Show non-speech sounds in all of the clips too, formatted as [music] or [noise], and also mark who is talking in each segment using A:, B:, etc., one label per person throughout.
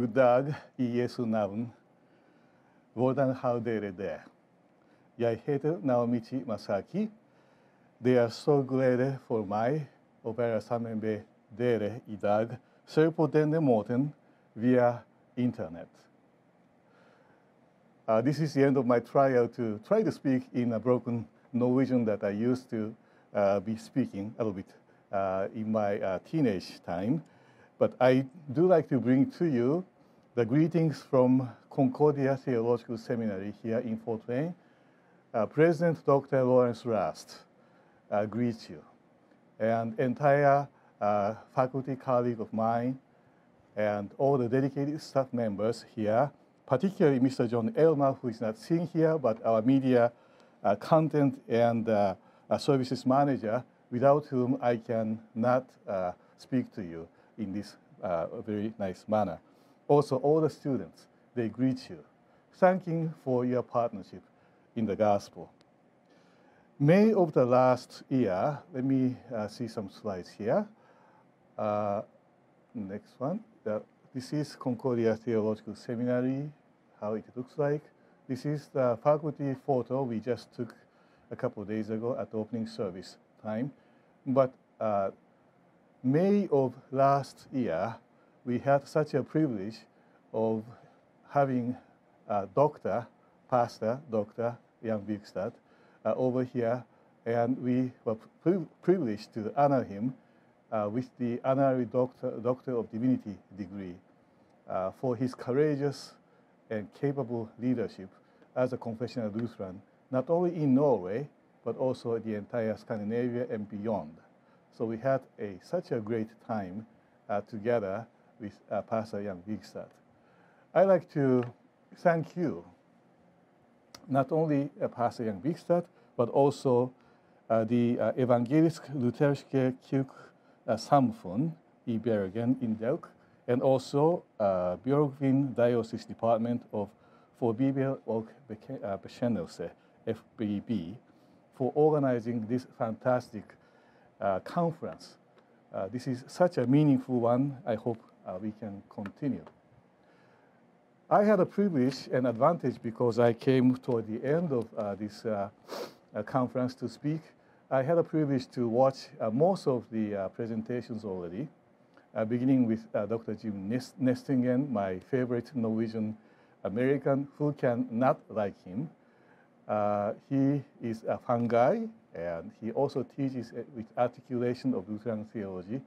A: God dag i Jesu navn. Hvordan har dere det? Jeg heter Naomichi Masaki. Det er så glede for meg å være sammen med dere i dag, selv på denne måten via Internet. Uh, this is the end of my trial to try to speak in a broken Norwegian that I used to uh, be speaking a little bit uh, in my uh, teenage time. But I do like to bring to you the greetings from Concordia Theological Seminary here in Fort Wayne. Uh, President Dr. Lawrence Rast uh, greets you, and entire uh, faculty colleague of mine, and all the dedicated staff members here, particularly Mr. John Elmer, who is not seen here, but our media uh, content and uh, services manager, without whom I can not uh, speak to you in this uh, very nice manner. Also, all the students, they greet you, thanking for your partnership in the gospel. May of the last year, let me uh, see some slides here. Uh, next one. this is Concordia Theological Seminary, how it looks like. This is the faculty photo we just took a couple of days ago at the opening service time. But uh, May of last year, we had such a privilege of having a doctor, pastor, Dr. Jan Bygstad, uh, over here, and we were pri privileged to honor him uh, with the honorary doctor, doctor of Divinity degree uh, for his courageous and capable leadership as a confessional Lutheran, not only in Norway, but also the entire Scandinavia and beyond. So we had a, such a great time uh, together with uh, Pastor Jan Bygstad. I'd like to thank you, not only uh, Pastor Jan Bygstad, but also uh, the uh, Evangelisk Lutherske Kirk uh, Samfund i Bergen in Delk, and also uh, Bjørgvin Diocese Department of for Bibel og Bekjennelse, FBB, for organizing this fantastic uh, conference. Uh, this is such a meaningful one. I hope uh, we can continue. I had a privilege and advantage because I came toward the end of uh, this uh, uh, conference to speak. I had a privilege to watch most of the presentations already, beginning with Dr. Jim Nestingen, my favorite Norwegian American, who can not like him. he is a fun guy, and he also teaches with articulation of Lutheran theology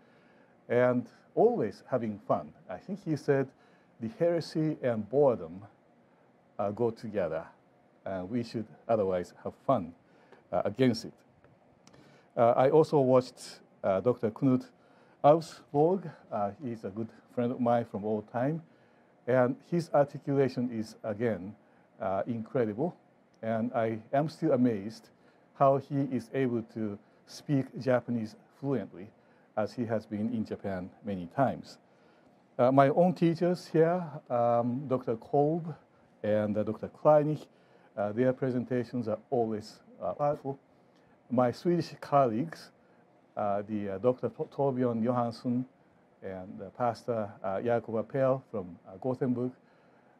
A: and always having fun. I think he said the heresy and boredom uh, go together, and we should otherwise have fun uh, against it. Uh, I also watched uh, Dr. Knut Alfsvåg. Uh, he's a good friend of mine from old time, and his articulation is, again, uh, incredible, and I am still amazed how he is able to speak Japanese fluently, as he has been in Japan many times. Uh, my own teachers here, um, Dr. Kolb and uh, Dr. Kleinig, uh, their presentations are always uh, powerful. My Swedish colleagues, uh, the uh, Dr. Torbjörn Johansson and Pastor uh, Jakob Appell from Gothenburg,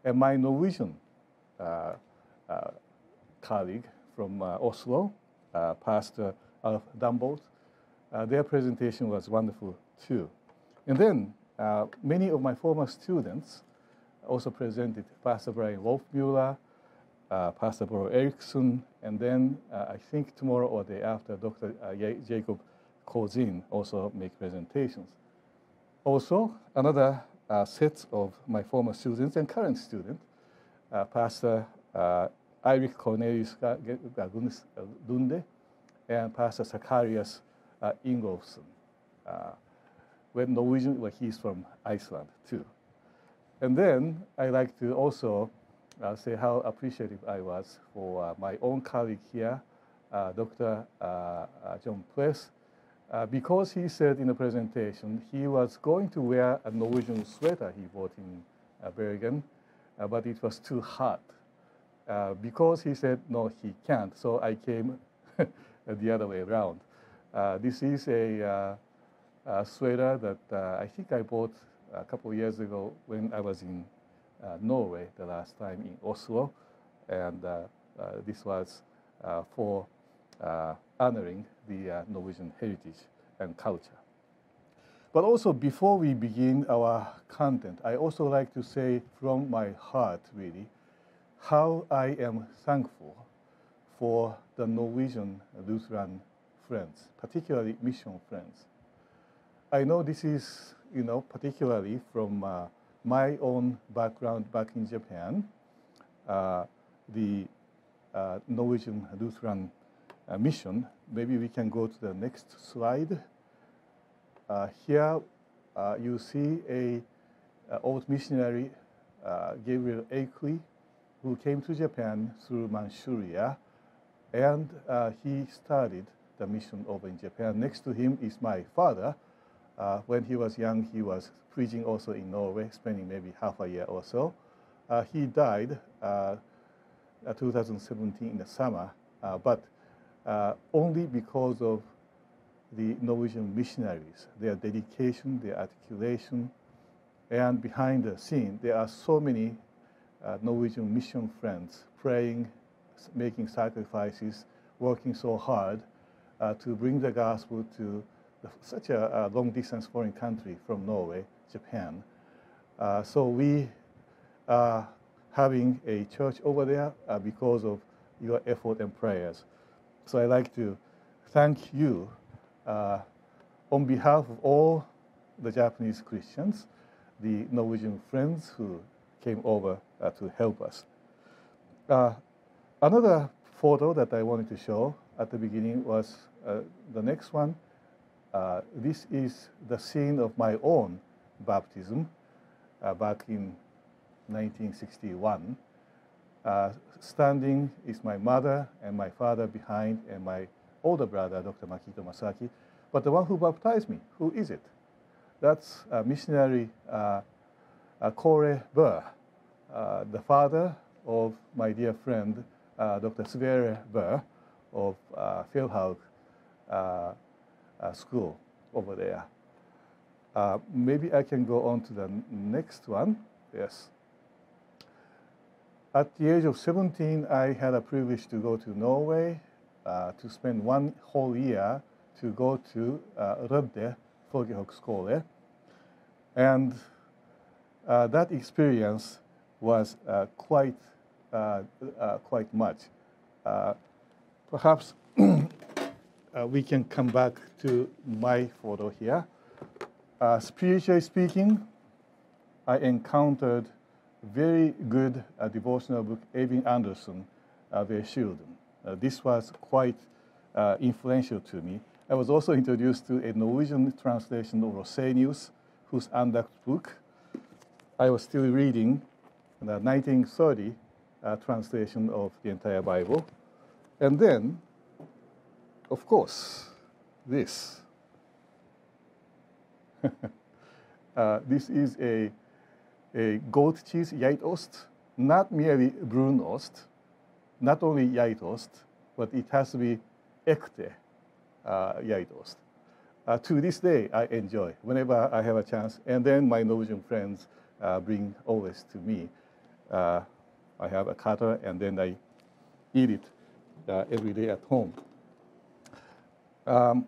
A: and my Norwegian colleague from Oslo, Pastor of Dumbolt. Uh, their presentation was wonderful too. And then uh, many of my former students also presented Pastor Bryan Wolfmueller, uh, Pastor Boro Erickson, and then uh, I think tomorrow or the day after, Dr. Uh, Jacob Corzine also make presentations. Also, another set of my former students and current student, Pastor Eirik Cornelius Lunde and Pastor Zacharias uh, Ingolfsson. Uh, when Norwegian, well, he's from Iceland too. And then I like to also uh, say how appreciative I was for uh, my own colleague here, uh, Dr. Uh, uh, John Pless, uh, because he said in the presentation he was going to wear a Norwegian sweater he bought in Bergen, but it was too hot. Uh, because he said, no, he can't. So I came [laughs] the other way around. Uh, this is a, uh, a sweater that I think I bought a couple of years ago when I was in uh, Norway the last time in Oslo, and uh, uh, this was for honoring the Norwegian heritage and culture. But also, before we begin our content, I also like to say from my heart, really, how I am thankful for the Norwegian Lutheran friends, particularly mission friends. I know this is, you know, particularly from uh, my own background back in Japan. Uh, the uh, Norwegian Lutheran uh, mission. Maybe we can go to the next slide. Uh, here uh, you see a old missionary, Gabriel Akeley, who came to Japan through Manchuria, and he started the mission over in Japan. Next to him is my father. Uh, when he was young, he was preaching also in Norway, spending maybe half a year or so. Uh, he died uh, 2017 in the summer, but only because of the Norwegian missionaries, their dedication, their articulation, and behind the scene, there are so many uh, Norwegian mission friends praying, making sacrifices, working so hard uh, to bring the gospel to the, such a, a, long distance foreign country from Norway, Japan. Uh, so we are having a church over there uh, because of your effort and prayers. So I'd like to thank you uh, on behalf of all the Japanese Christians, the Norwegian friends who came over to help us. Uh, another photo that I wanted to show at the beginning was uh, the next one. Uh, this is the scene of my own baptism uh, back in 1961. standing is my mother and my father behind, and my older brother, Dr. Makito Masaki. But the one who baptized me, who is it? That's uh, missionary uh, uh, Bø, uh, the father of my dear friend, uh, Dr. Sverre Bø of uh, Fjellhaug uh, School over there. maybe I can go on to the next one. Yes. At the age of 17, I had a privilege to go to Norway uh, to spend one whole year to go to uh, Rødde Folkehøgskole. And uh, that experience was uh, quite, uh, uh, quite much. Uh, perhaps [clears throat] we can come back to my photo here. spiritually speaking, I encountered very good devotional book, Eivind Anderson, uh, Children. Uh, this was quite uh, influential to me. I was also introduced to a Norwegian translation of Rosenius, whose Andacht book I was still reading, the 1930 uh, translation of the entire Bible. And then, of course, this. [laughs] uh, this is a, a goat cheese geitost, not merely brunost, not only geitost, but it has to be ekte uh. Uh, to this day, I enjoy whenever I have a chance. And then my Norwegian friends uh, bring always to me. Uh, I have a cutter, and then I eat it uh, every day at home. Um,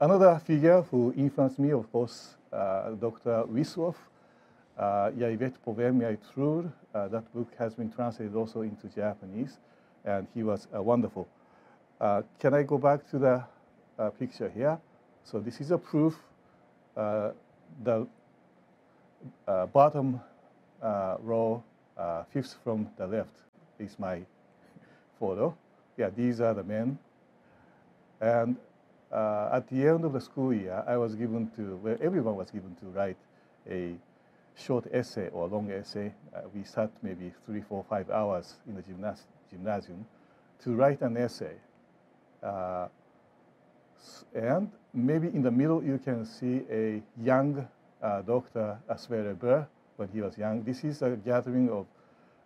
A: another figure who influenced me, of course, uh, Dr. Wisløff, uh, vet på hvem that book has been translated also into Japanese and he was uh, wonderful. Uh, can I go back to the uh, picture here? So this is a proof. the bottom row, fifth from the left, is my photo. Yeah, these are the men. And uh, at the end of the school year, I was given to, where everyone was given to write a short essay or long essay. Uh, we sat maybe three, four, five hours in the gymnast gymnasium to write an essay. Uh, and maybe in the middle you can see a young uh, Dr. Sverre Bø when he was young. This is a gathering of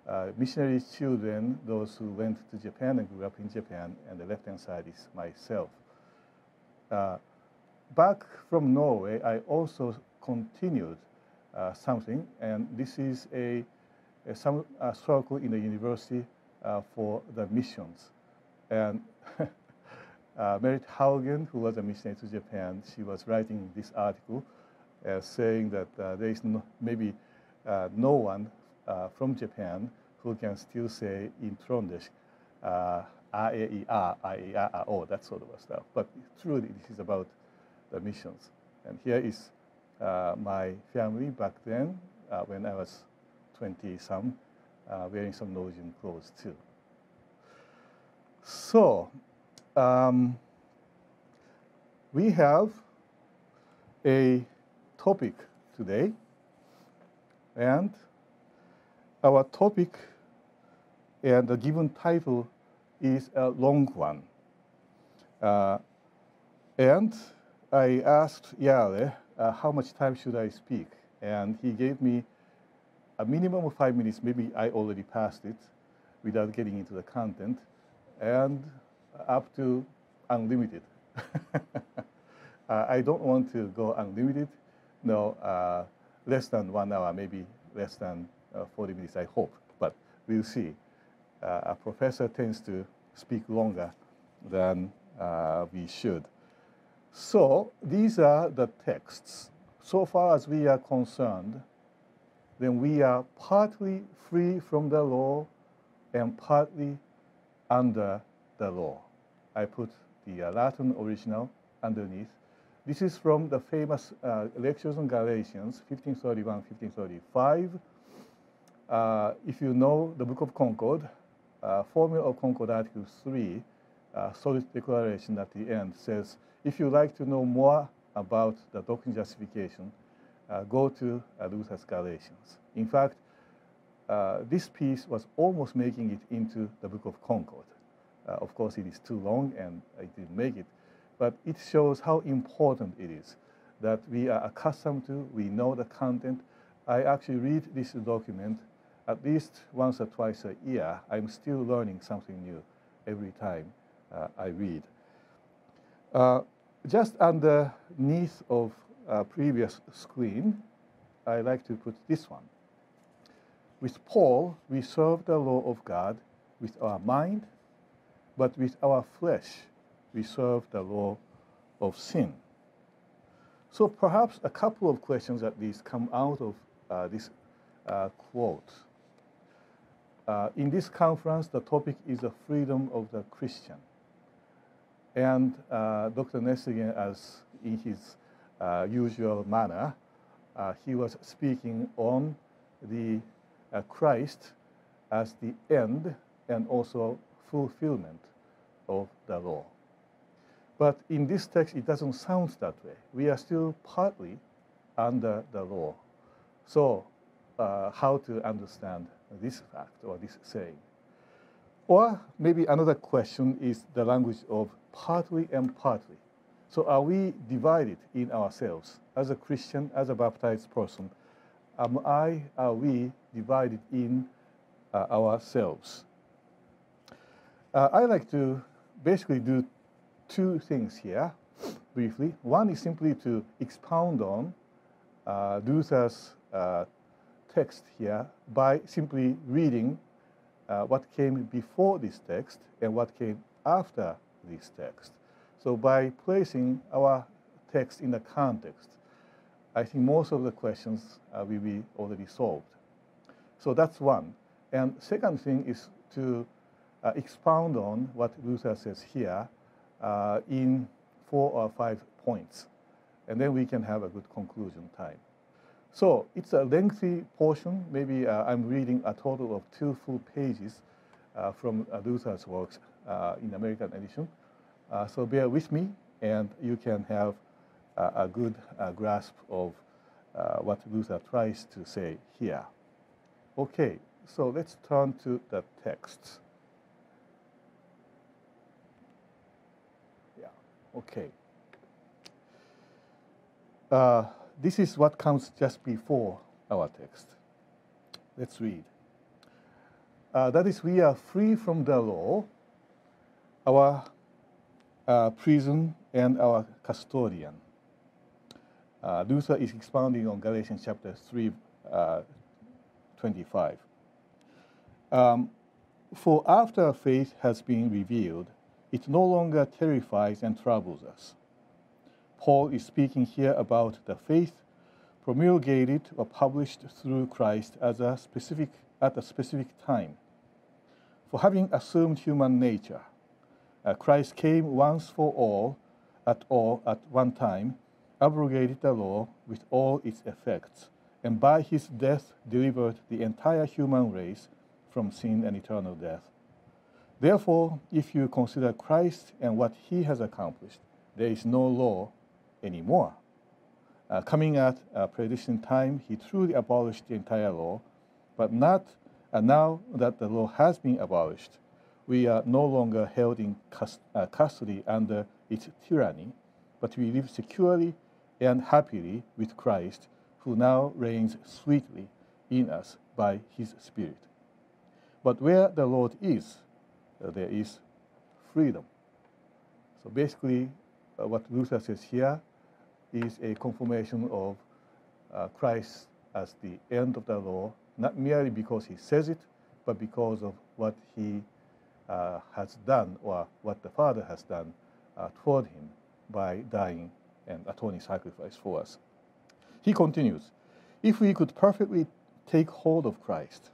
A: uh, missionary children, those who went to Japan and grew up in Japan, and the left-hand side is myself. Uh, back from Norway, I also continued uh, something, and this is a, a some a circle in the university uh, for the missions. And [laughs] uh, Merit Haugen, who was a missionary to Japan, she was writing this article uh, saying that there is no, maybe no one from Japan who can still say in Trondish, uh, that sort of stuff. But truly, this is about the missions. And here is uh, my family back then, uh, when I was 20-some, uh, wearing some Norwegian clothes too. So, um, we have a topic today, and our topic and the given title is a long one. Uh, and I asked Yale, uh, how much time should I speak? And he gave me a minimum of five minutes. Maybe I already passed it without getting into the content, and up to unlimited. [laughs] uh, I don't want to go unlimited. No, uh, less than one hour, maybe less than uh, 40 minutes, I hope. But we'll see. Uh, a professor tends to speak longer than uh, we should. So these are the texts. So far as we are concerned, then we are partly free from the law and partly under the law. I put the Latin original underneath. This is from the famous uh, Lectures on Galatians, 1531, 1535. Uh, if you know the Book of Concord, uh, Formula of Concord Article 3, uh, solid declaration at the end says, if you like to know more about the doctrine justification, uh, go to uh, Luther's Galatians. In fact, uh, this piece was almost making it into the Book of Concord. Of course, it is too long and it didn't make it, but it shows how important it is that we are accustomed to, we know the content. I actually read this document at least once or twice a year, I'm still learning something new every time uh, I read. Uh, just underneath of uh, previous screen, I like to put this one. With Paul, we serve the law of God with our mind, but with our flesh, we serve the law of sin. So perhaps a couple of questions at least come out of uh, this uh, quote. Uh, in this conference, the topic is the freedom of the Christian. And uh, Dr. Nestingen, as in his uh, usual manner, uh, he was speaking on the Christ as the end and also fulfillment of the law. But in this text, it doesn't sound that way. We are still partly under the law. So, uh, how to understand this fact or this saying. Or maybe another question is the language of partly and partly. So are we divided in ourselves as a Christian, as a baptized person? Am I, are we divided in uh, ourselves? Uh, I like to basically do two things here briefly. One is simply to expound on uh, Luther's uh, text here by simply reading uh, what came before this text and what came after this text. So by placing our text in the context, I think most of the questions uh, will be already solved. So that's one. And second thing is to uh, expound on what Luther says here uh, in four or five points. And then we can have a good conclusion time. So it's a lengthy portion. Maybe uh, I'm reading a total of two full pages uh, from uh, Luther's works uh, in American edition. Uh, so bear with me, and you can have a good grasp of what Luther tries to say here. Okay, so let's turn to the text. Okay this is what comes just before our text. Let's read. Uh, that is, we are free from the law, our uh, prison, and our custodian. uh, Luther is expounding on Galatians chapter 3, uh, 25. Um, for after faith has been revealed, it no longer terrifies and troubles us. Paul is speaking here about the faith promulgated or published through Christ as a specific, at a specific time. For having assumed human nature, uh, Christ came once for all, at all at one time, abrogated the law with all its effects, and by his death delivered the entire human race from sin and eternal death. Therefore, if you consider Christ and what he has accomplished, there is no law anymore. Uh, coming at a predestined time, he truly abolished the entire law, but not uh, now that the law has been abolished, we are no longer held in uh, custody under its tyranny, but we live securely and happily with Christ, who now reigns sweetly in us by his Spirit. But where the Lord is, there is freedom. So basically, uh, what Luther says here is a confirmation of uh, Christ as the end of the law, not merely because he says it, but because of what he uh, has done or what the Father has done uh, toward him by dying and atoning sacrifice for us. He continues, if we could perfectly take hold of Christ,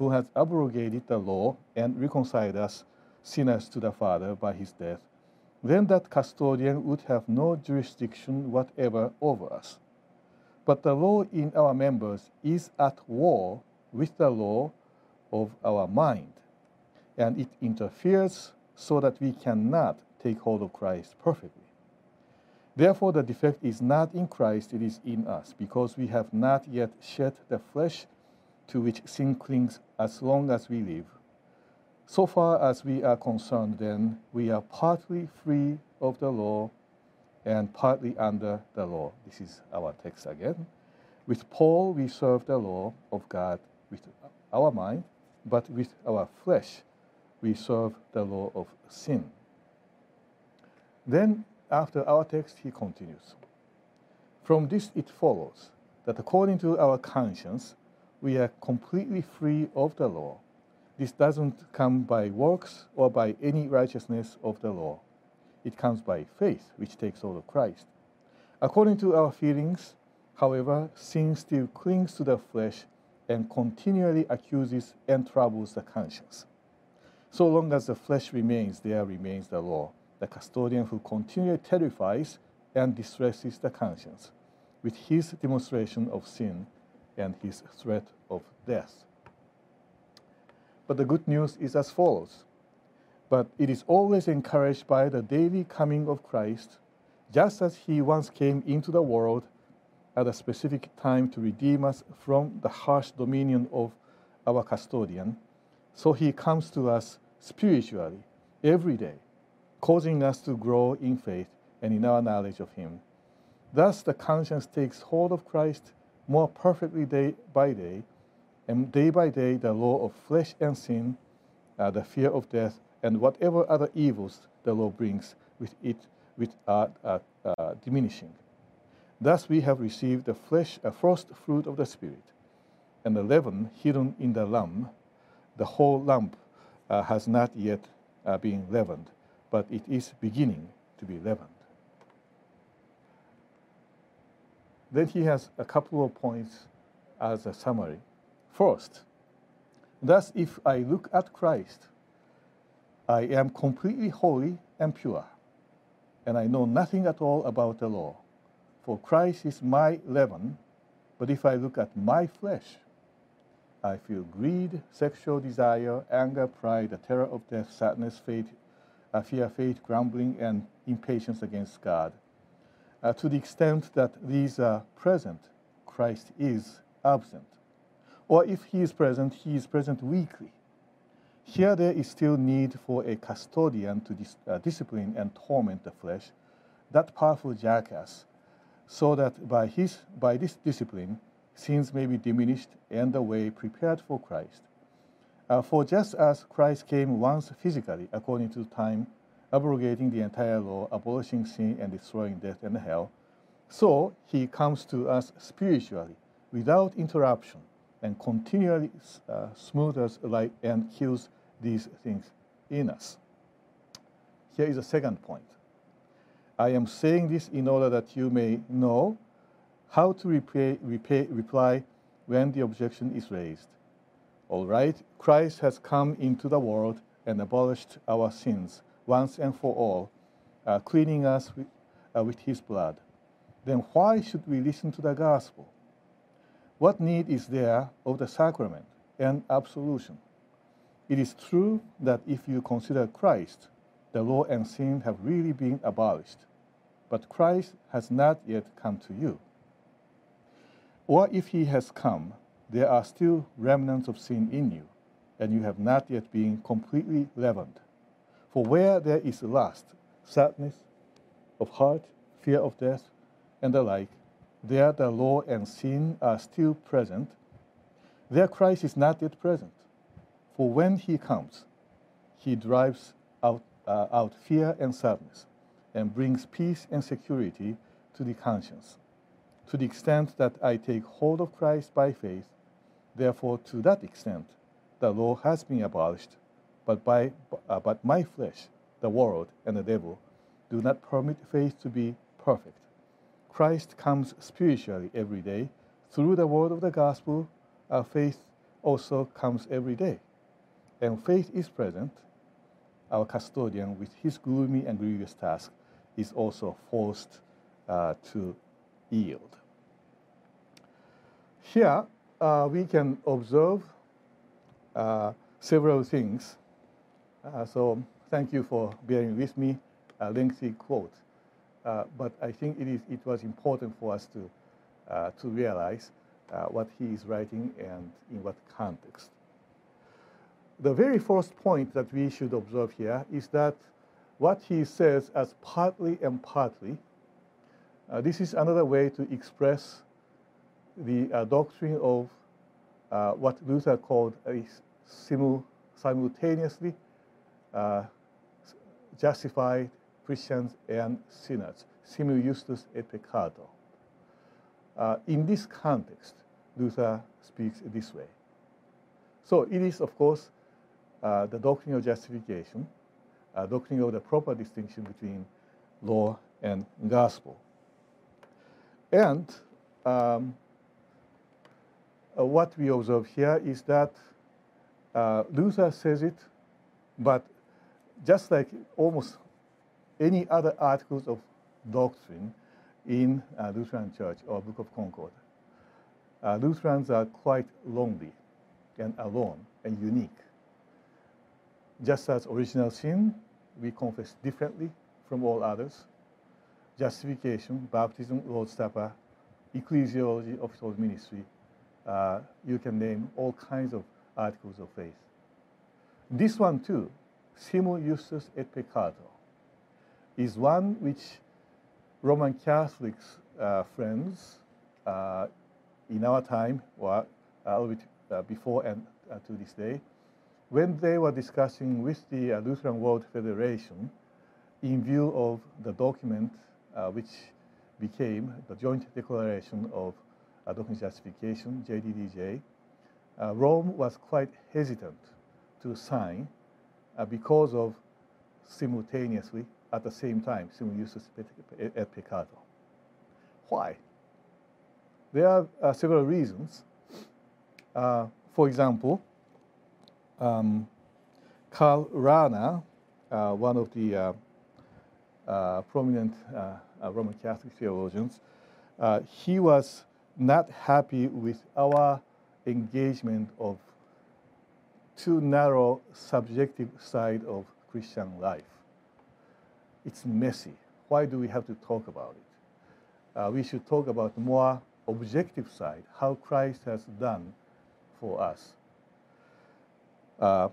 A: who has abrogated the law and reconciled us sinners to the Father by his death, then that custodian would have no jurisdiction whatever over us. But the law in our members is at war with the law of our mind, and it interferes so that we cannot take hold of Christ perfectly. Therefore, the defect is not in Christ, it is in us, because we have not yet shed the flesh to which sin clings as long as we live. So far as we are concerned, then, we are partly free of the law and partly under the law. This is our text again. With Paul, we serve the law of God with our mind, but with our flesh, we serve the law of sin. Then, after our text, he continues From this it follows that according to our conscience, we are completely free of the law this doesn't come by works or by any righteousness of the law. It comes by faith, which takes hold of Christ. According to our feelings, however, sin still clings to the flesh and continually accuses and troubles the conscience. So long as the flesh remains, there remains the law, the custodian who continually terrifies and distresses the conscience with his demonstration of sin and his threat of death. But the good news is as follows. But it is always encouraged by the daily coming of Christ, just as he once came into the world at a specific time to redeem us from the harsh dominion of our custodian, so he comes to us spiritually every day, causing us to grow in faith and in our knowledge of him. Thus, the conscience takes hold of Christ more perfectly day by day and day by day, the law of flesh and sin, uh, the fear of death, and whatever other evils the law brings with it, with are uh, uh, diminishing. Thus, we have received the flesh, a first fruit of the Spirit, and the leaven hidden in the lump. The whole lump uh, has not yet uh, been leavened, but it is beginning to be leavened. Then he has a couple of points as a summary first. Thus, if I look at Christ, I am completely holy and pure, and I know nothing at all about the law. For Christ is my leaven, but if I look at my flesh, I feel greed, sexual desire, anger, pride, the terror of death, sadness, faith, uh, fear, faith, grumbling, and impatience against God. Uh, to the extent that these are present, Christ is absent or if he is present, he is present weakly. Here there is still need for a custodian to dis uh, discipline and torment the flesh, that powerful jackass, so that by, his, by this discipline, sins may be diminished and the way prepared for Christ. Uh, for just as Christ came once physically, according to time, abrogating the entire law, abolishing sin and destroying death and hell, So he comes to us spiritually, without interruption, and continually uh, smooths light and heals these things in us. Here is a second point. I am saying this in order that you may know how to repay, repay, reply when the objection is raised. All right, Christ has come into the world and abolished our sins once and for all, uh, cleaning us with, uh, with his blood. Then why should we listen to the gospel? What need is there of the sacrament and absolution? It is true that if you consider Christ, the law and sin have really been abolished, but Christ has not yet come to you. Or if he has come, there are still remnants of sin in you, and you have not yet been completely leavened. For where there is lust, sadness of heart, fear of death, and the like, there the law and sin are still present. There Christ is not yet present. For when he comes, he drives out, uh, out fear and sadness and brings peace and security to the conscience. To the extent that I take hold of Christ by faith, therefore, to that extent, the law has been abolished, but, by, uh, but my flesh, the world, and the devil do not permit faith to be perfect. Christ comes spiritually every day. Through the word of the gospel, our faith also comes every day. And faith is present. Our custodian, with his gloomy and grievous task, is also forced uh, to yield. Here, uh, we can observe uh, several things. Uh, so, thank you for bearing with me. A lengthy quote, uh, but I think it is it was important for us to uh, to realize what he is writing and in what context. The very first point that we should observe here is that what he says as partly and partly. Uh, this is another way to express the uh, doctrine of uh, what Luther called a simul simultaneously uh, justified Christians and sinners, simul justus et peccator. Uh, in this context, Luther speaks this way. So it is, of course, uh, the doctrine of justification uh, doctrine of the proper distinction between law and gospel. And um, uh, what we observe here is that uh, Luther says it, but just like almost any other articles of doctrine in uh, Lutheran Church or Book of Concord, uh, Lutherans are quite lonely and alone and unique just as original sin, we confess differently from all others. Justification, baptism, Lord's Supper, ecclesiology, office of ministry, uh, you can name all kinds of articles of faith. This one too, simul justus et Peccator, is one which Roman Catholics uh, friends uh, in our time, or a little bit uh, before and uh, to this day, when they were discussing with the uh, Lutheran World Federation in view of the document uh, which became the Joint Declaration of uh, Doctrine Justification, JDDJ, uh, Rome was quite hesitant to sign uh, because of simultaneously, at the same time, simul justus et peccator. Why? There are uh, several reasons. for example, um, Karl Rahner, uh, one of the uh, uh, prominent uh, uh, Roman Catholic theologians, uh, he was not happy with our engagement of too narrow subjective side of Christian life. It's messy. Why do we have to talk about it? we should talk about more objective side, how Christ has done for us. Uh,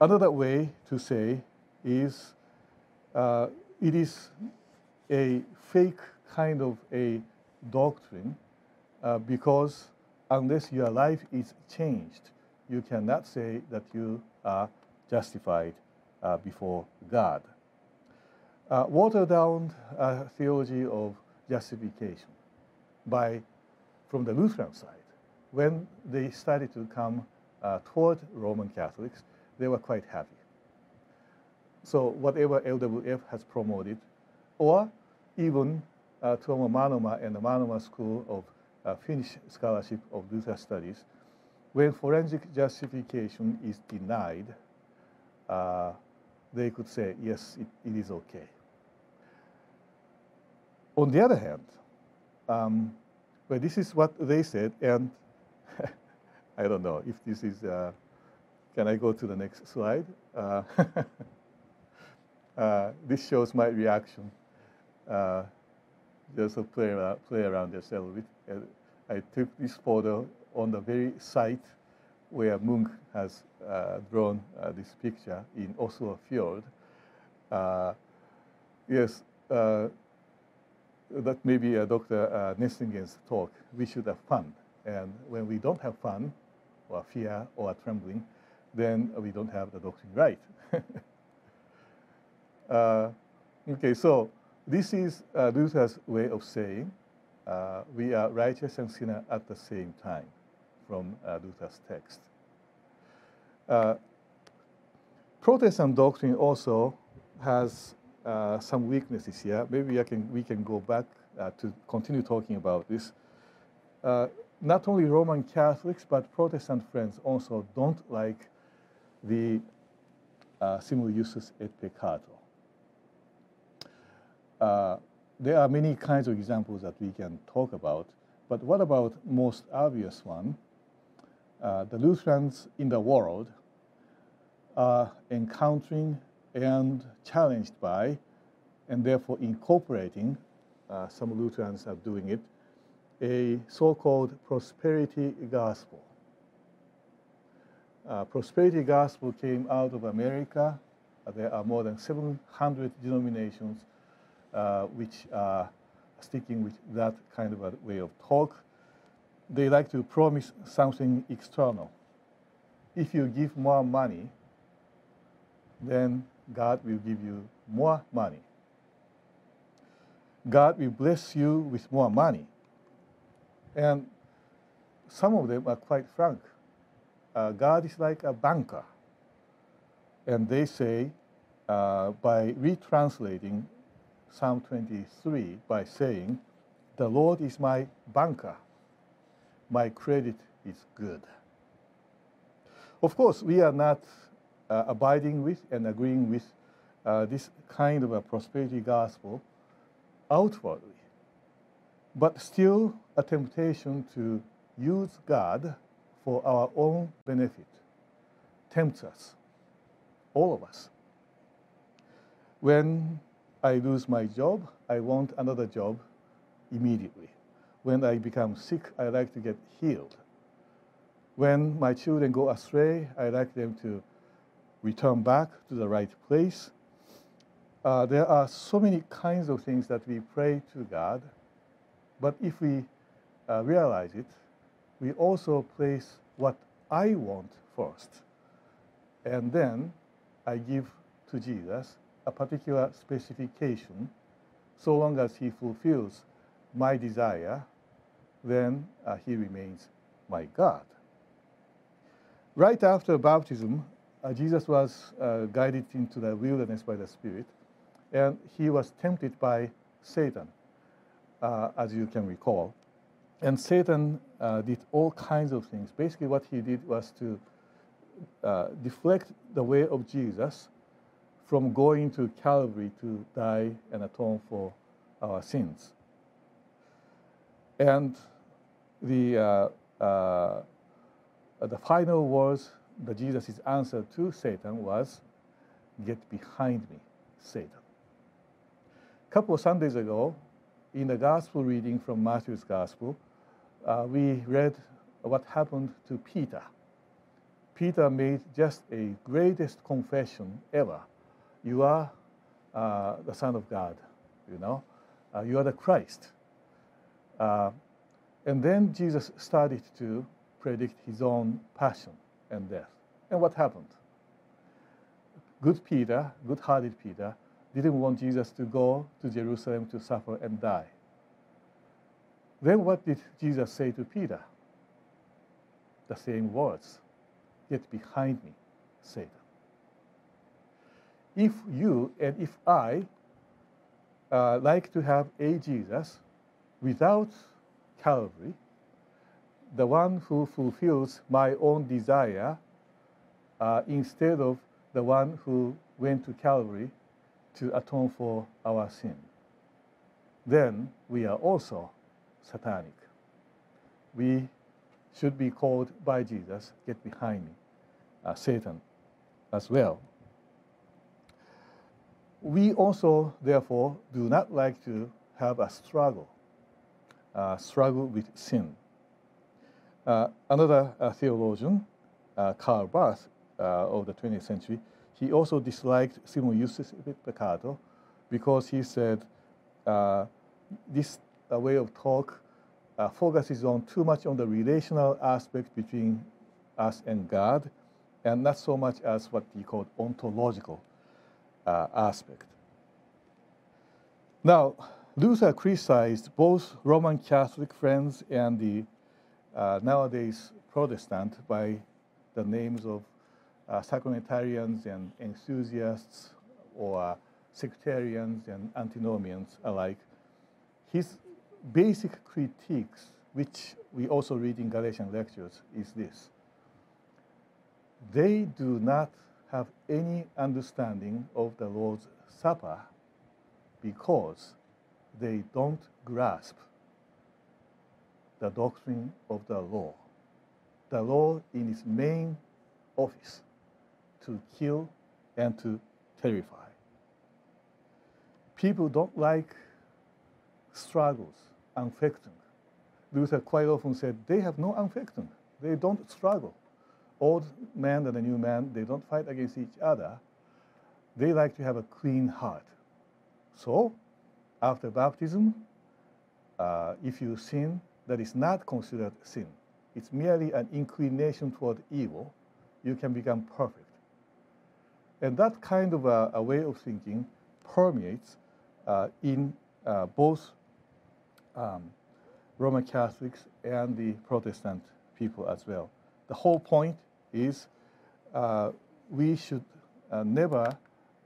A: another way to say is uh, it is a fake kind of a doctrine uh, because unless your life is changed, you cannot say that you are justified uh, before God. Uh, watered down uh, theology of justification by from the Lutheran side. When they started to come uh, toward Roman Catholics, they were quite happy. So whatever LWF has promoted, or even uh, Tuomo Mannermaa and the Mannermaa School of uh, Finnish Scholarship of Luther Studies, when forensic justification is denied, uh, they could say, yes, it, it is okay. On the other hand, um, but this is what they said, and [laughs] I don't know if this is, uh, can I go to the next slide? Uh, [laughs] uh, this shows my reaction. Uh, just to play around, play around a little bit. I took this photo on the very site where Munch has uh, drawn uh, this picture in Oslo Fjord. yes, that may be uh, Dr. Uh, Nestingen's talk. We should have fun. And when we don't have fun, or fear, or trembling, then we don't have the doctrine right. [laughs] uh, okay, so this is uh, Luther's way of saying uh, we are righteous and sinner at the same time from uh, Luther's text. Uh, Protestant doctrine also has uh, some weaknesses here. Maybe I can, we can go back uh, to continue talking about this. Uh, not only Roman Catholics, but Protestant friends also don't like the uh, simul justus et peccator. Uh, there are many kinds of examples that we can talk about, but what about most obvious one? Uh, the Lutherans in the world are encountering and challenged by, and therefore incorporating, uh, some Lutherans are doing it, a so-called prosperity gospel. Uh, prosperity gospel came out of America. Uh, there are more than 700 denominations uh, which are sticking with that kind of a way of talk. They like to promise something external. If you give more money, then God will give you more money. God will bless you with more money. And some of them are quite frank. Uh, God is like a banker. And they say, uh, by retranslating Psalm 23 by saying, The Lord is my banker, my credit is good. Of course, we are not uh, abiding with and agreeing with uh, this kind of a prosperity gospel outwardly, but still a temptation to use God for our own benefit tempts us, all of us. When I lose my job, I want another job immediately. When I become sick, I like to get healed. When my children go astray, I like them to return back to the right place. Uh, there are so many kinds of things that we pray to God, but if we uh, realize it, we also place what I want first. And then I give to Jesus a particular specification. So long as he fulfills my desire, then uh, he remains my God. Right after baptism, uh, Jesus was uh, guided into the wilderness by the Spirit, and he was tempted by Satan, uh, as you can recall. And Satan uh, did all kinds of things. Basically, what he did was to uh, deflect the way of Jesus from going to Calvary to die and atone for our sins. And the, uh, the final words that Jesus' answer to Satan was, Get behind me, Satan. A couple of Sundays ago, in the gospel reading from Matthew's gospel, uh, we read what happened to Peter. Peter made just a greatest confession ever. You are uh, the Son of God, you know. Uh, you are the Christ. And then Jesus started to predict his own passion and death. And what happened? Good Peter, good hearted Peter, didn't want Jesus to go to Jerusalem to suffer and die. Then what did Jesus say to Peter? The same words Get behind me, Satan. If you and if I uh, like to have a Jesus without Calvary, the one who fulfills my own desire uh, instead of the one who went to Calvary to atone for our sin, then we are also satanic. We should be called by Jesus, get behind me, uh, Satan as well. We also, therefore, do not like to have a struggle, struggle with sin. Uh, another uh, theologian, uh, Karl Barth, uh, of the 20th century, he also disliked simul justus et peccator because he said this way of talk uh, focuses on too much on the relational aspect between us and God, and not so much as what he called ontological uh, aspect. Now, Luther criticized both Roman Catholic friends and the uh, nowadays Protestant by the names of uh, sacramentarians and enthusiasts or sectarians and antinomians alike. His basic critiques, which we also read in Galatian lectures, is this. They do not have any understanding of the Lord's Supper because they don't grasp the doctrine of the law. The law in its main office to kill and to terrify. People don't like struggles Anfechtung. Luther quite often said they have no Anfechtung. They don't struggle. Old man and a new man, they don't fight against each other. They like to have a clean heart. So, after baptism, uh, if you sin, that is not considered sin. It's merely an inclination toward evil. You can become perfect. And that kind of a, a way of thinking permeates uh, in uh, both um, Roman Catholics and the Protestant people as well. The whole point is uh, we should uh, never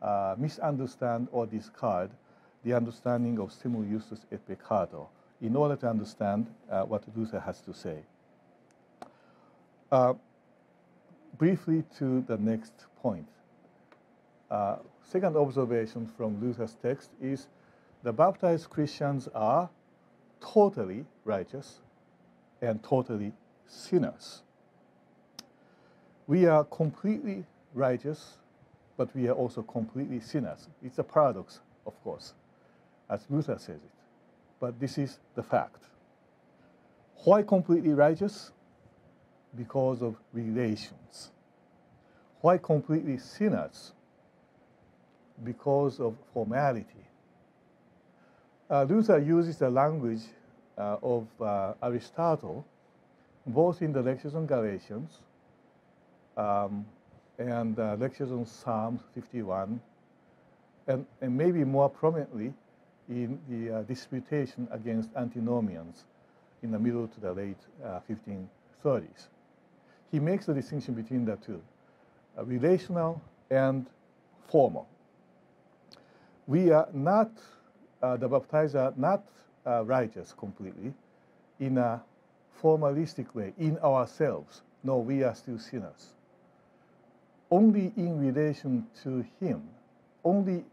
A: uh, misunderstand or discard the understanding of simul justus et peccator in order to understand uh, what Luther has to say. Uh, briefly to the next point. Uh, second observation from Luther's text is the baptized Christians are totally righteous and totally sinners. We are completely righteous, but we are also completely sinners. It's a paradox, of course, as Luther says it. But this is the fact. Why completely righteous? Because of relations. Why completely sinners? Because of formality uh, Luther uses the language uh, of uh, Aristotle, both in the lectures on Galatians um, and uh, lectures on Psalm 51, and, and maybe more prominently in the uh, disputation against antinomians in the middle to the late 1530s. Uh, he makes the distinction between the two, relational and formal. We are not uh, the baptized are not uh, righteous completely in a formalistic way, in ourselves. No, we are still sinners. Only in relation to Him, only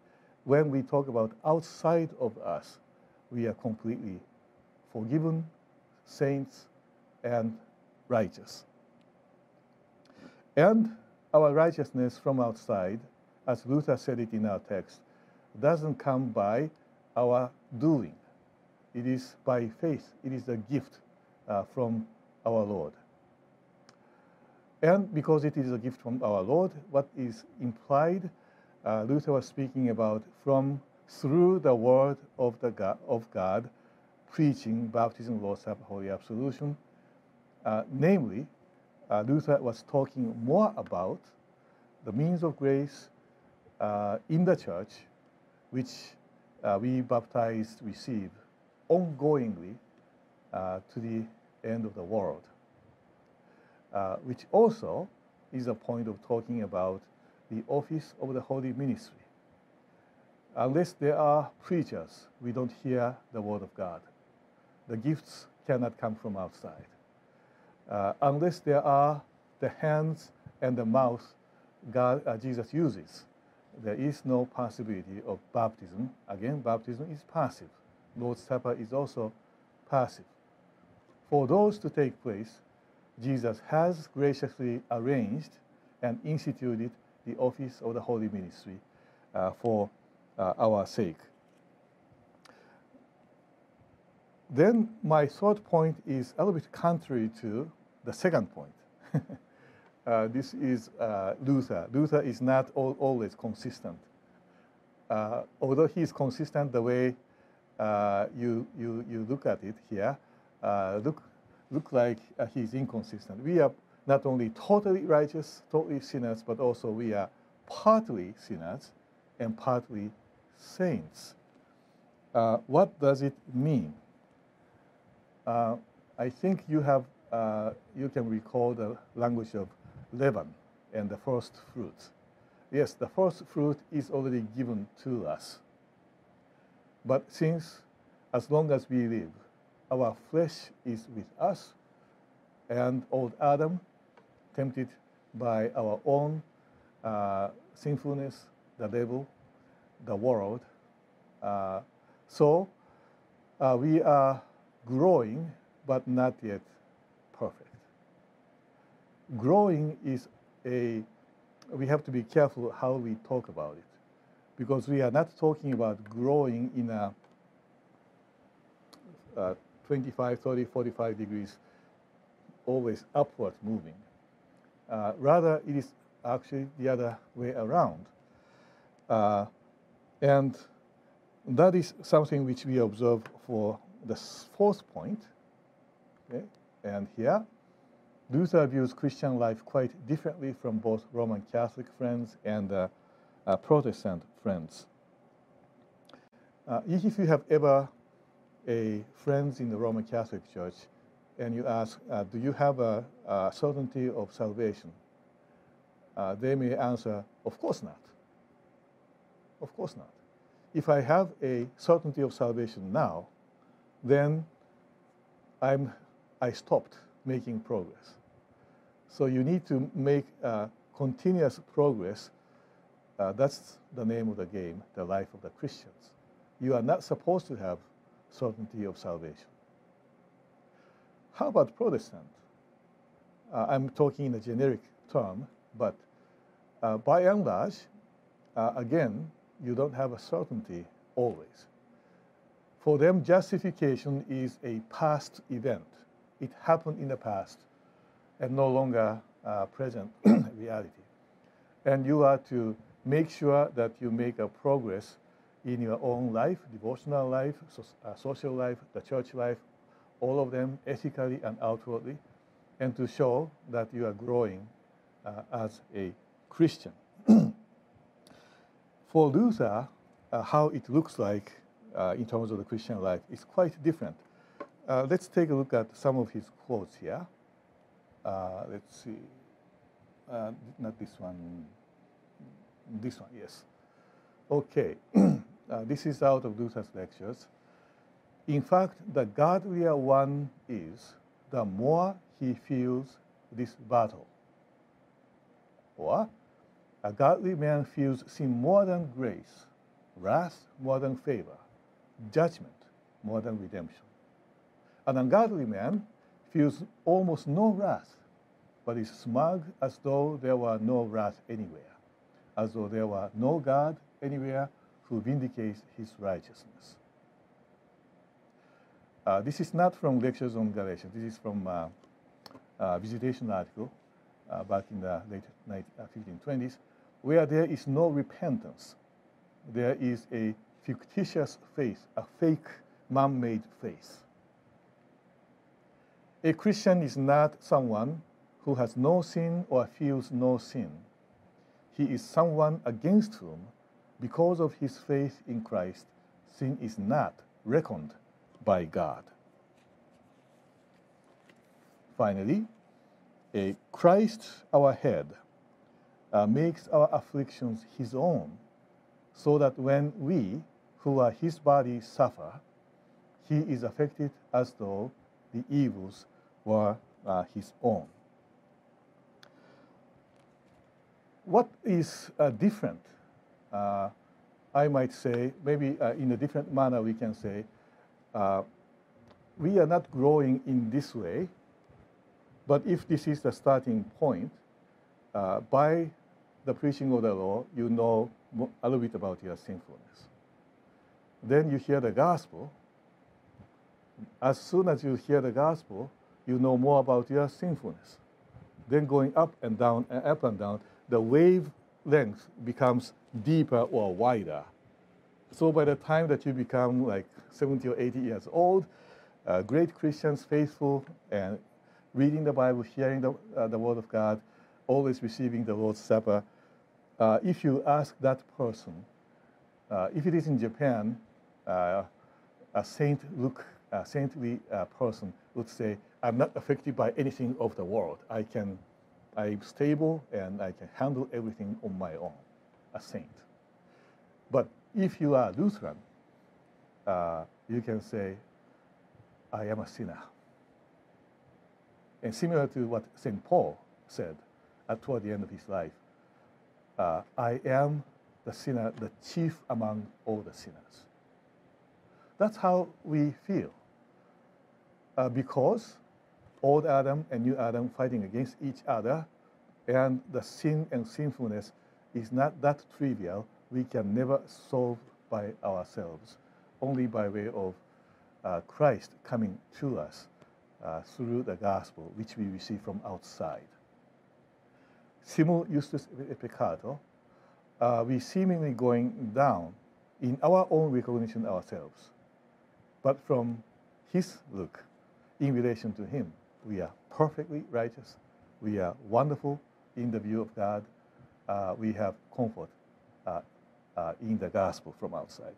A: when we talk about outside of us, we are completely forgiven, saints, and righteous. And our righteousness from outside, as Luther said it in our text, doesn't come by our doing. It is by faith, it is a gift uh, from our Lord. And because it is a gift from our Lord, what is implied, uh, Luther was speaking about from through the word of, the God, of God, preaching baptism, Lord's Supper, Holy Absolution. Uh, namely, uh, Luther was talking more about the means of grace uh, in the church, which uh, we baptized receive ongoingly uh, to the end of the world, which also is a point of talking about the office of the holy ministry. Unless there are preachers, we don't hear the word of God. The gifts cannot come from outside. Uh, unless there are the hands and the mouth God, uh, Jesus uses, there is no possibility of baptism. Again, baptism is passive. Lord's Supper is also passive. For those to take place, Jesus has graciously arranged and instituted the office of the Holy Ministry uh, for uh, our sake. Then my third point is a little bit contrary to the second point. [laughs] uh, this is uh, Luther. Luther is not all, always consistent. Uh, although he is consistent the way uh, you, you, you look at it here, look, look like he's inconsistent. We are not only totally righteous, totally sinners, but also we are partly sinners and partly saints. Uh, what does it mean? Uh, I think you have uh, you can recall the language of leaven and the first fruits. Yes, the first fruit is already given to us. But since as long as we live, our flesh is with us, and old Adam, tempted by our own uh, sinfulness, the devil, the world. Uh, so uh, we are growing, but not yet perfect. Growing is a, we have to be careful how we talk about it because we are not talking about growing in a uh, 25, 30, 45 degrees, always upward moving. Uh, rather, it is actually the other way around. Uh, and that is something which we observe for the fourth point. Okay? And here, Luther views Christian life quite differently from both Roman Catholic friends and uh, uh, Protestant friends. Uh, if you have ever a friends in the Roman Catholic Church and you ask, uh, do you have a, a certainty of salvation? Uh, they may answer, of course not. Of course not. If I have a certainty of salvation now, then I'm, I stopped making progress. So you need to make uh, continuous progress. Uh, that's the name of the game, the life of the Christians. You are not supposed to have certainty of salvation. How about Protestant? Uh, I'm talking in a generic term, but uh, by and large, uh, again, you don't have a certainty always. For them, justification is a past event. It happened in the past and no longer uh, present [clears throat] reality. And you are to make sure that you make a progress in your own life, devotional life, so, uh, social life, the church life, all of them ethically and outwardly, and to show that you are growing uh, as a Christian. [clears throat] For Luther, uh, how it looks like uh, in terms of the Christian life is quite different. Uh, let's take a look at some of his quotes here. Uh, let's see. Uh, not this one. This one, yes. Okay. [clears throat] This is out of Luther's lectures. In fact, the godlier one is, the more he feels this battle. Or, a godly man feels sin more than grace, wrath more than favor, judgment more than redemption. An ungodly man feels almost no wrath, but is smug as though there were no wrath anywhere, as though there were no God anywhere who vindicates his righteousness. Uh, this is not from lectures on Galatians. This is from uh, a visitation article uh, back in the late 1520s. Uh, where there is no repentance, there is a fictitious faith, a fake man made faith. A Christian is not someone who has no sin or feels no sin. He is someone against whom, because of his faith in Christ, sin is not reckoned by God. Finally, a Christ our head uh, makes our afflictions his own, so that when we, who are his body, suffer, he is affected as though the evils were uh, his own. What is uh, different? Uh, I might say, maybe uh, in a different manner, we can say, uh, we are not growing in this way, but if this is the starting point, uh, by the preaching of the law, you know a little bit about your sinfulness. Then you hear the gospel. As soon as you hear the gospel, you know more about your sinfulness. Then going up and down and up and down, the wavelength becomes deeper or wider. So by the time that you become like 70 or 80 years old, uh, great Christians, faithful, and reading the Bible, hearing the, uh, the Word of God, always receiving the Lord's Supper, uh, if you ask that person, uh, if it is in Japan, uh, a saint look, a saintly uh, person would say, I'm not affected by anything of the world. I can, I'm stable and I can handle everything on my own, a saint. But if you are Lutheran, uh, you can say, I am a sinner. And similar to what St. Paul said at toward the end of his life, uh, I am the sinner, the chief among all the sinners. That's how we feel. Uh, because old Adam and new Adam fighting against each other, and the sin and sinfulness is not that trivial. We can never solve by ourselves, only by way of uh, Christ coming to us uh, through the gospel, which we receive from outside. Simul justus et peccator, uh, we seemingly going down in our own recognition ourselves. But from his look, in relation to him, we are perfectly righteous. We are wonderful in the view of God. Uh, we have comfort uh, uh, in the gospel from outside.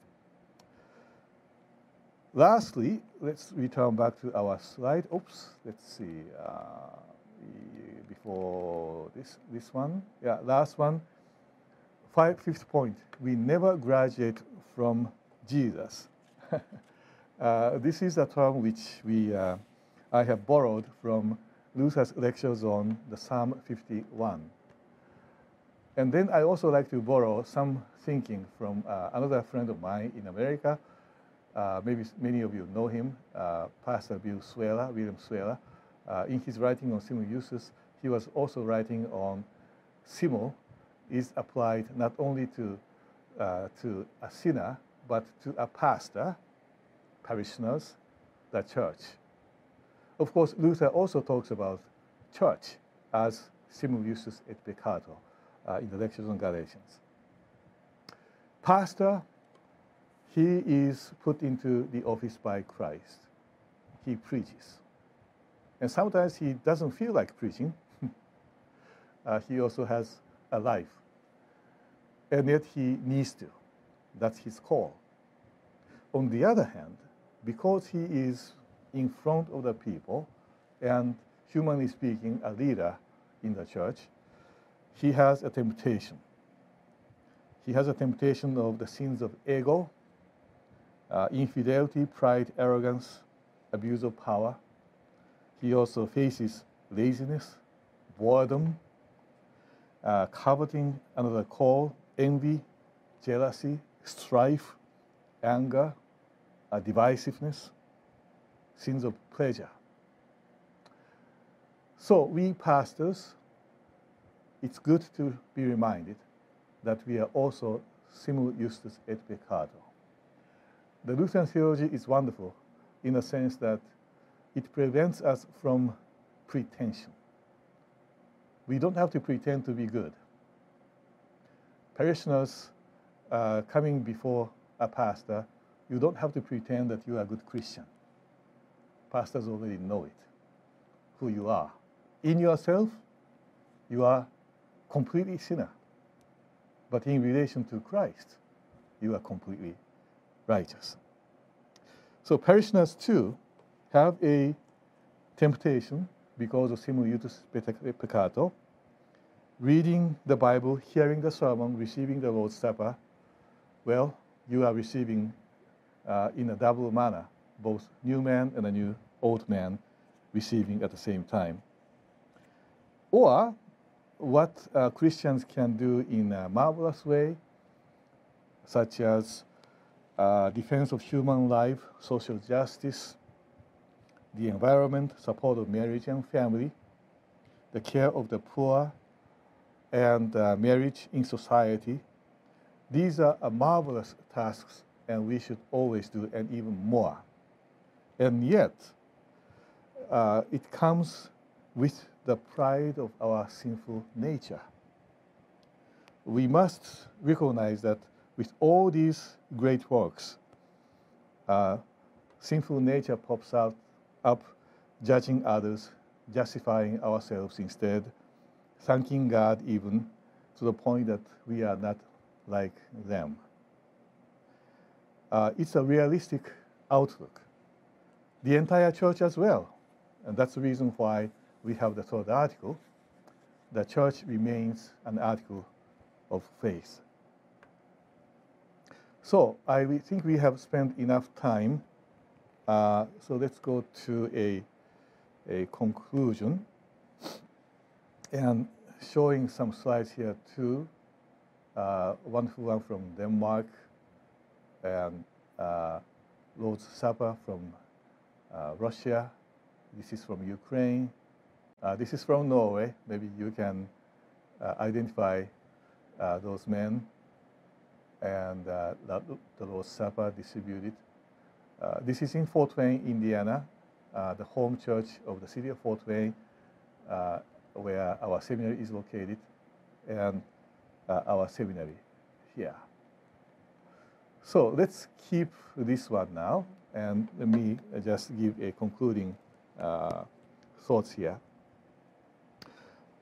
A: Lastly, let's return back to our slide. Oops, let's see. Uh, before this, this one. Yeah, last one. Five, fifth point. We never graduate from Jesus. [laughs] uh, this is a term which we, uh, I have borrowed from Luther's lectures on the Psalm 51. And then I also like to borrow some thinking from uh, another friend of mine in America. Uh, maybe many of you know him, uh, Pastor Bill Cwirla, William Cwirla. Uh, in his writing on simul justus, he was also writing on simul is applied not only to, uh, to a sinner, but to a pastor, parishioners, the church. Of course, Luther also talks about church as simul et peccator uh, in the lectures on Galatians. Pastor, he is put into the office by Christ. He preaches. And sometimes he doesn't feel like preaching. [laughs] uh, he also has a life. And yet he needs to. That's his call. On the other hand, because he is in front of the people and, humanly speaking, a leader in the church, he has a temptation. He has a temptation of the sins of ego, uh, infidelity, pride, arrogance, abuse of power. He also faces laziness, boredom, uh, coveting another call, envy, jealousy, strife, anger, uh, divisiveness, sins of pleasure. So, we pastors, it's good to be reminded that we are also simul justus et peccator. The Lutheran theology is wonderful in the sense that it prevents us from pretension. We don't have to pretend to be good. Parishioners uh, coming before a pastor, you don't have to pretend that you are a good Christian. Pastors already know it, who you are. In yourself, you are completely sinner. But in relation to Christ, you are completely righteous. So parishioners too have a temptation because of simul justus peccator, reading the Bible, hearing the sermon, receiving the Lord's Supper, well, you are receiving uh, in a double manner, both new man and a new old man receiving at the same time. Or what uh, Christians can do in a marvelous way, such as uh, defense of human life, social justice, the environment, support of marriage and family, the care of the poor, and uh, marriage in society. These are marvelous tasks, and we should always do, and even more. And yet, uh, it comes with the pride of our sinful nature. We must recognize that with all these great works, uh, sinful nature pops out up, judging others, justifying ourselves instead, thanking God even to the point that we are not like them. Uh, it's a realistic outlook. The entire church as well. And that's the reason why we have the third article. The church remains an article of faith. So I think we have spent enough time uh, so let's go to a, a conclusion and showing some slides here too. Uh, wonderful one from Denmark and uh, Lord's Supper from uh, Russia. This is from Ukraine. Uh, this is from Norway. Maybe you can uh, identify uh, those men and the, the Lord's Supper distributed uh, this is in Fort Wayne, Indiana, uh, the home church of the city of Fort Wayne, uh, where our seminary is located, and our seminary here. So let's keep this one now, and let me just give a concluding uh, thoughts here.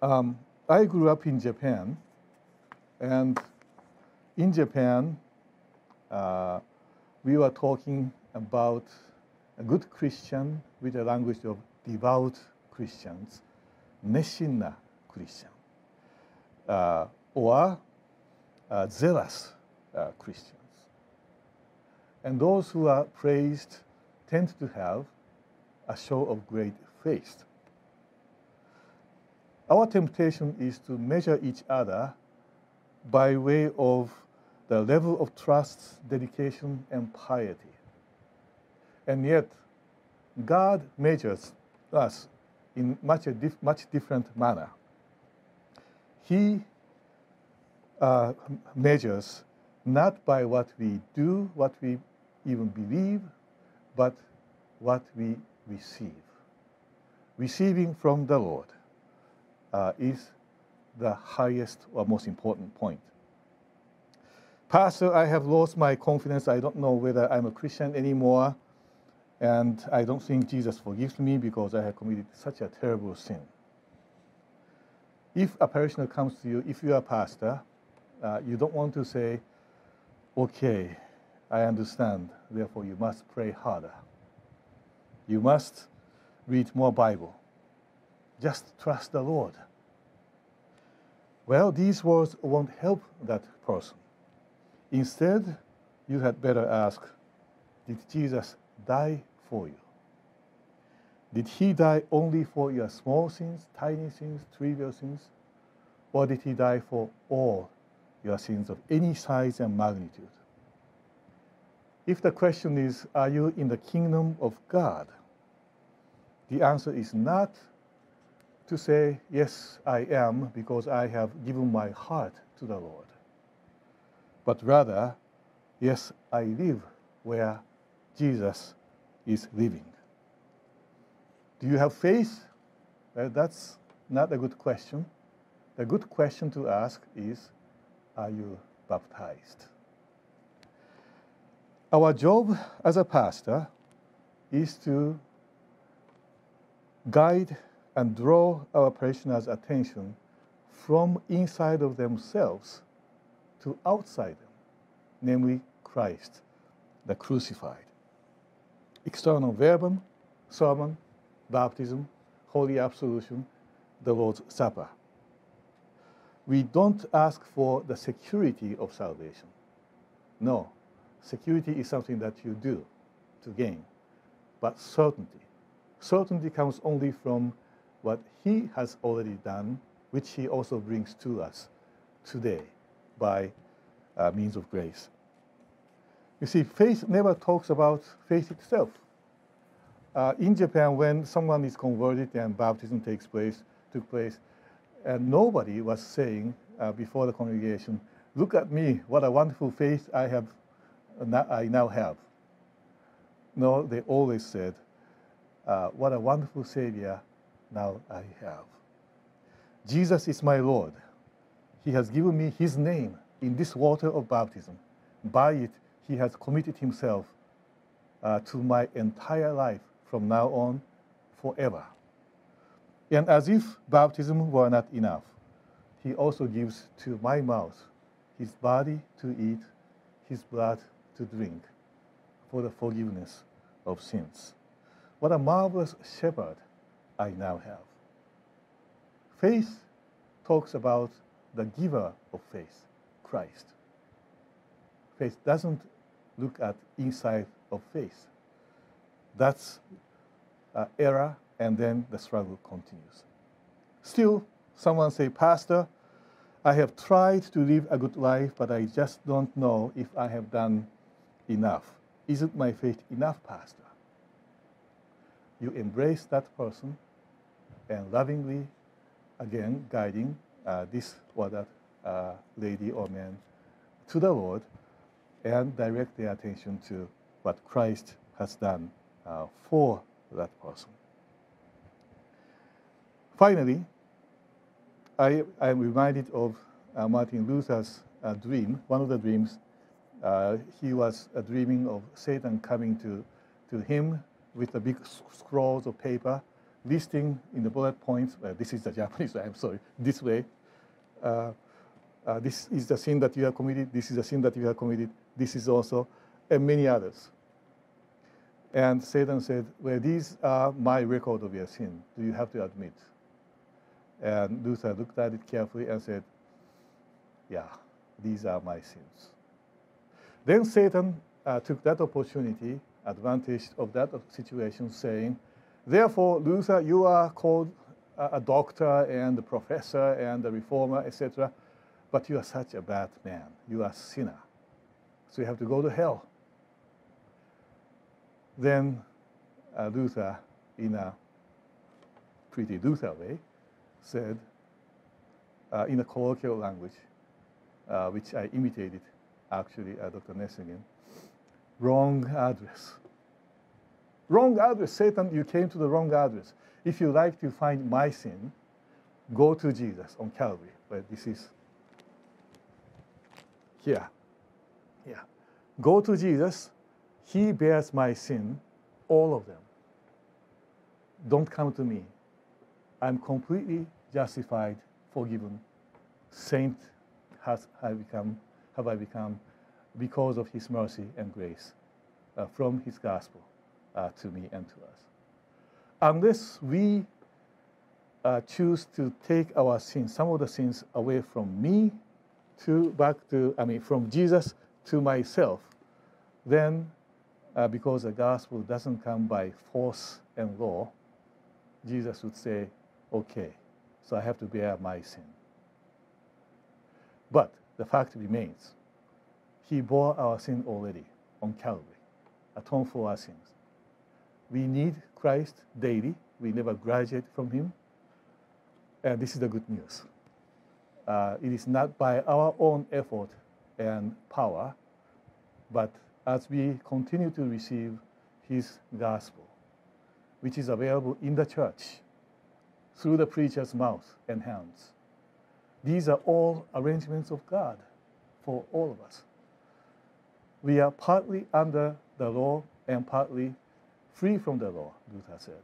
A: Um, I grew up in Japan, and in Japan, uh, we were talking about a good Christian with the language of devout Christians, Neshina Christian, uh, or uh, zealous uh, Christians. And those who are praised tend to have a show of great faith. Our temptation is to measure each other by way of the level of trust, dedication, and piety. And yet, God measures us in much a dif- much different manner. He uh, measures not by what we do, what we even believe, but what we receive. Receiving from the Lord uh, is the highest or most important point. Pastor, I have lost my confidence. I don't know whether I'm a Christian anymore. And I don't think Jesus forgives me because I have committed such a terrible sin. If a parishioner comes to you, if you are a pastor, uh, you don't want to say, okay, I understand, therefore you must pray harder. You must read more Bible. Just trust the Lord. Well, these words won't help that person. Instead, you had better ask, did Jesus die for you? Did he die only for your small sins, tiny sins, trivial sins? Or did he die for all your sins of any size and magnitude? If the question is, are you in the kingdom of God? The answer is not to say, yes, I am, because I have given my heart to the Lord. But rather, yes, I live where Jesus is living. Do you have faith? Well, that's not a good question. The good question to ask is Are you baptized? Our job as a pastor is to guide and draw our parishioners' attention from inside of themselves to outside them, namely Christ, the crucified external verbum, sermon, baptism, Holy Absolution, the Lord's Supper. We don't ask for the security of salvation. No, security is something that you do to gain, but certainty. Certainty comes only from what He has already done, which He also brings to us today by uh, means of grace. You see, faith never talks about faith itself. Uh, in Japan, when someone is converted and baptism takes place, took place, and nobody was saying uh, before the congregation, "Look at me! What a wonderful faith I have! I now have." No, they always said, uh, "What a wonderful Savior now I have." Jesus is my Lord. He has given me His name in this water of baptism. By it, He has committed Himself uh, to my entire life from now on, forever. And as if baptism were not enough, He also gives to my mouth His body to eat, His blood to drink, for the forgiveness of sins. What a marvelous shepherd I now have. Faith talks about the giver of faith, Christ. Faith doesn't look at inside of faith. That's uh, error, and then the struggle continues. Still, someone say, Pastor, I have tried to live a good life, but I just don't know if I have done enough. Isn't my faith enough, Pastor? You embrace that person and lovingly, again, guiding uh, this or that uh, lady or man to the Lord and direct their attention to what Christ has done uh, for that person. Finally, I, am reminded of uh, Martin Luther's uh, dream. One of the dreams, uh, he was dreaming of Satan coming to, to him with the big scrolls of paper, listing in the bullet points. this is the Japanese, [laughs] I'm sorry, this way. Uh, uh, this is the sin that you have committed. This is the sin that you have committed. This is also, and many others. And Satan said, Well, these are my record of your sin. Do you have to admit? And Luther looked at it carefully and said, Yeah, these are my sins. Then Satan uh, took that opportunity, advantage of that situation, saying, Therefore, Luther, you are called a doctor and a professor and a reformer, etc., but you are such a bad man. You are a sinner. So you have to go to hell. Then uh, Luther, in a pretty Luther way, said uh, in a colloquial language, uh, which I imitated actually uh, Dr. Nestingen, wrong address. Wrong address. Satan, you came to the wrong address. If you like to find my sin, go to Jesus on Calvary. But this is here. Yeah. Go to Jesus he bears my sin, all of them. Don't come to me. I'm completely justified, forgiven. Saint has I become, have I become because of his mercy and grace uh, from his gospel uh, to me and to us. Unless we uh, choose to take our sins, some of the sins away from me to back to, I mean, from Jesus to myself, then uh, because the gospel doesn't come by force and law, Jesus would say, okay, so I have to bear my sin. But the fact remains, he bore our sin already on Calvary, atoned for our sins. We need Christ daily. We never graduate from him. And this is the good news. Uh, it is not by our own effort and power, but as we continue to receive His gospel, which is available in the church through the preacher's mouth and hands. These are all arrangements of God for all of us. We are partly under the law and partly free from the law, Luther said.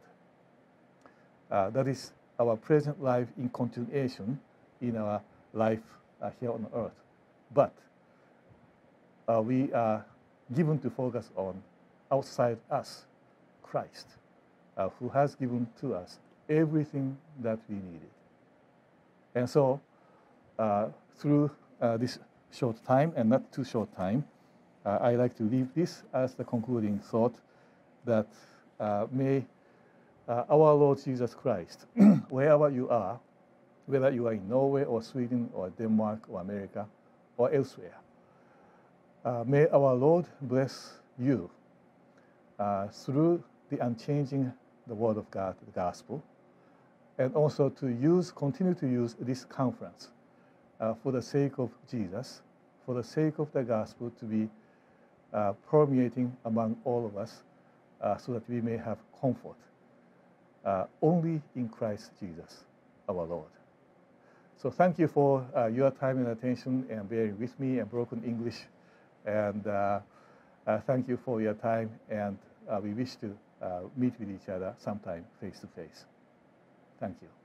A: Uh, that is our present life in continuation in our life uh, here on earth. But uh, we are given to focus on outside us, Christ, uh, who has given to us everything that we needed. And so, uh, through uh, this short time, and not too short time, I like to leave this as the concluding thought that uh, may uh, our Lord Jesus Christ, [clears throat] wherever you are, whether you are in Norway or Sweden or Denmark or America or elsewhere, uh, may our Lord bless you through the unchanging the Word of God, the Gospel, and also to use, continue to use this conference uh, for the sake of Jesus, for the sake of the Gospel to be uh, permeating among all of us, uh, so that we may have comfort uh, only in Christ Jesus, our Lord. So thank you for uh, your time and attention and bearing with me and broken English. And uh, uh, thank you for your time. And uh, we wish to meet with each other sometime face to face. Thank you.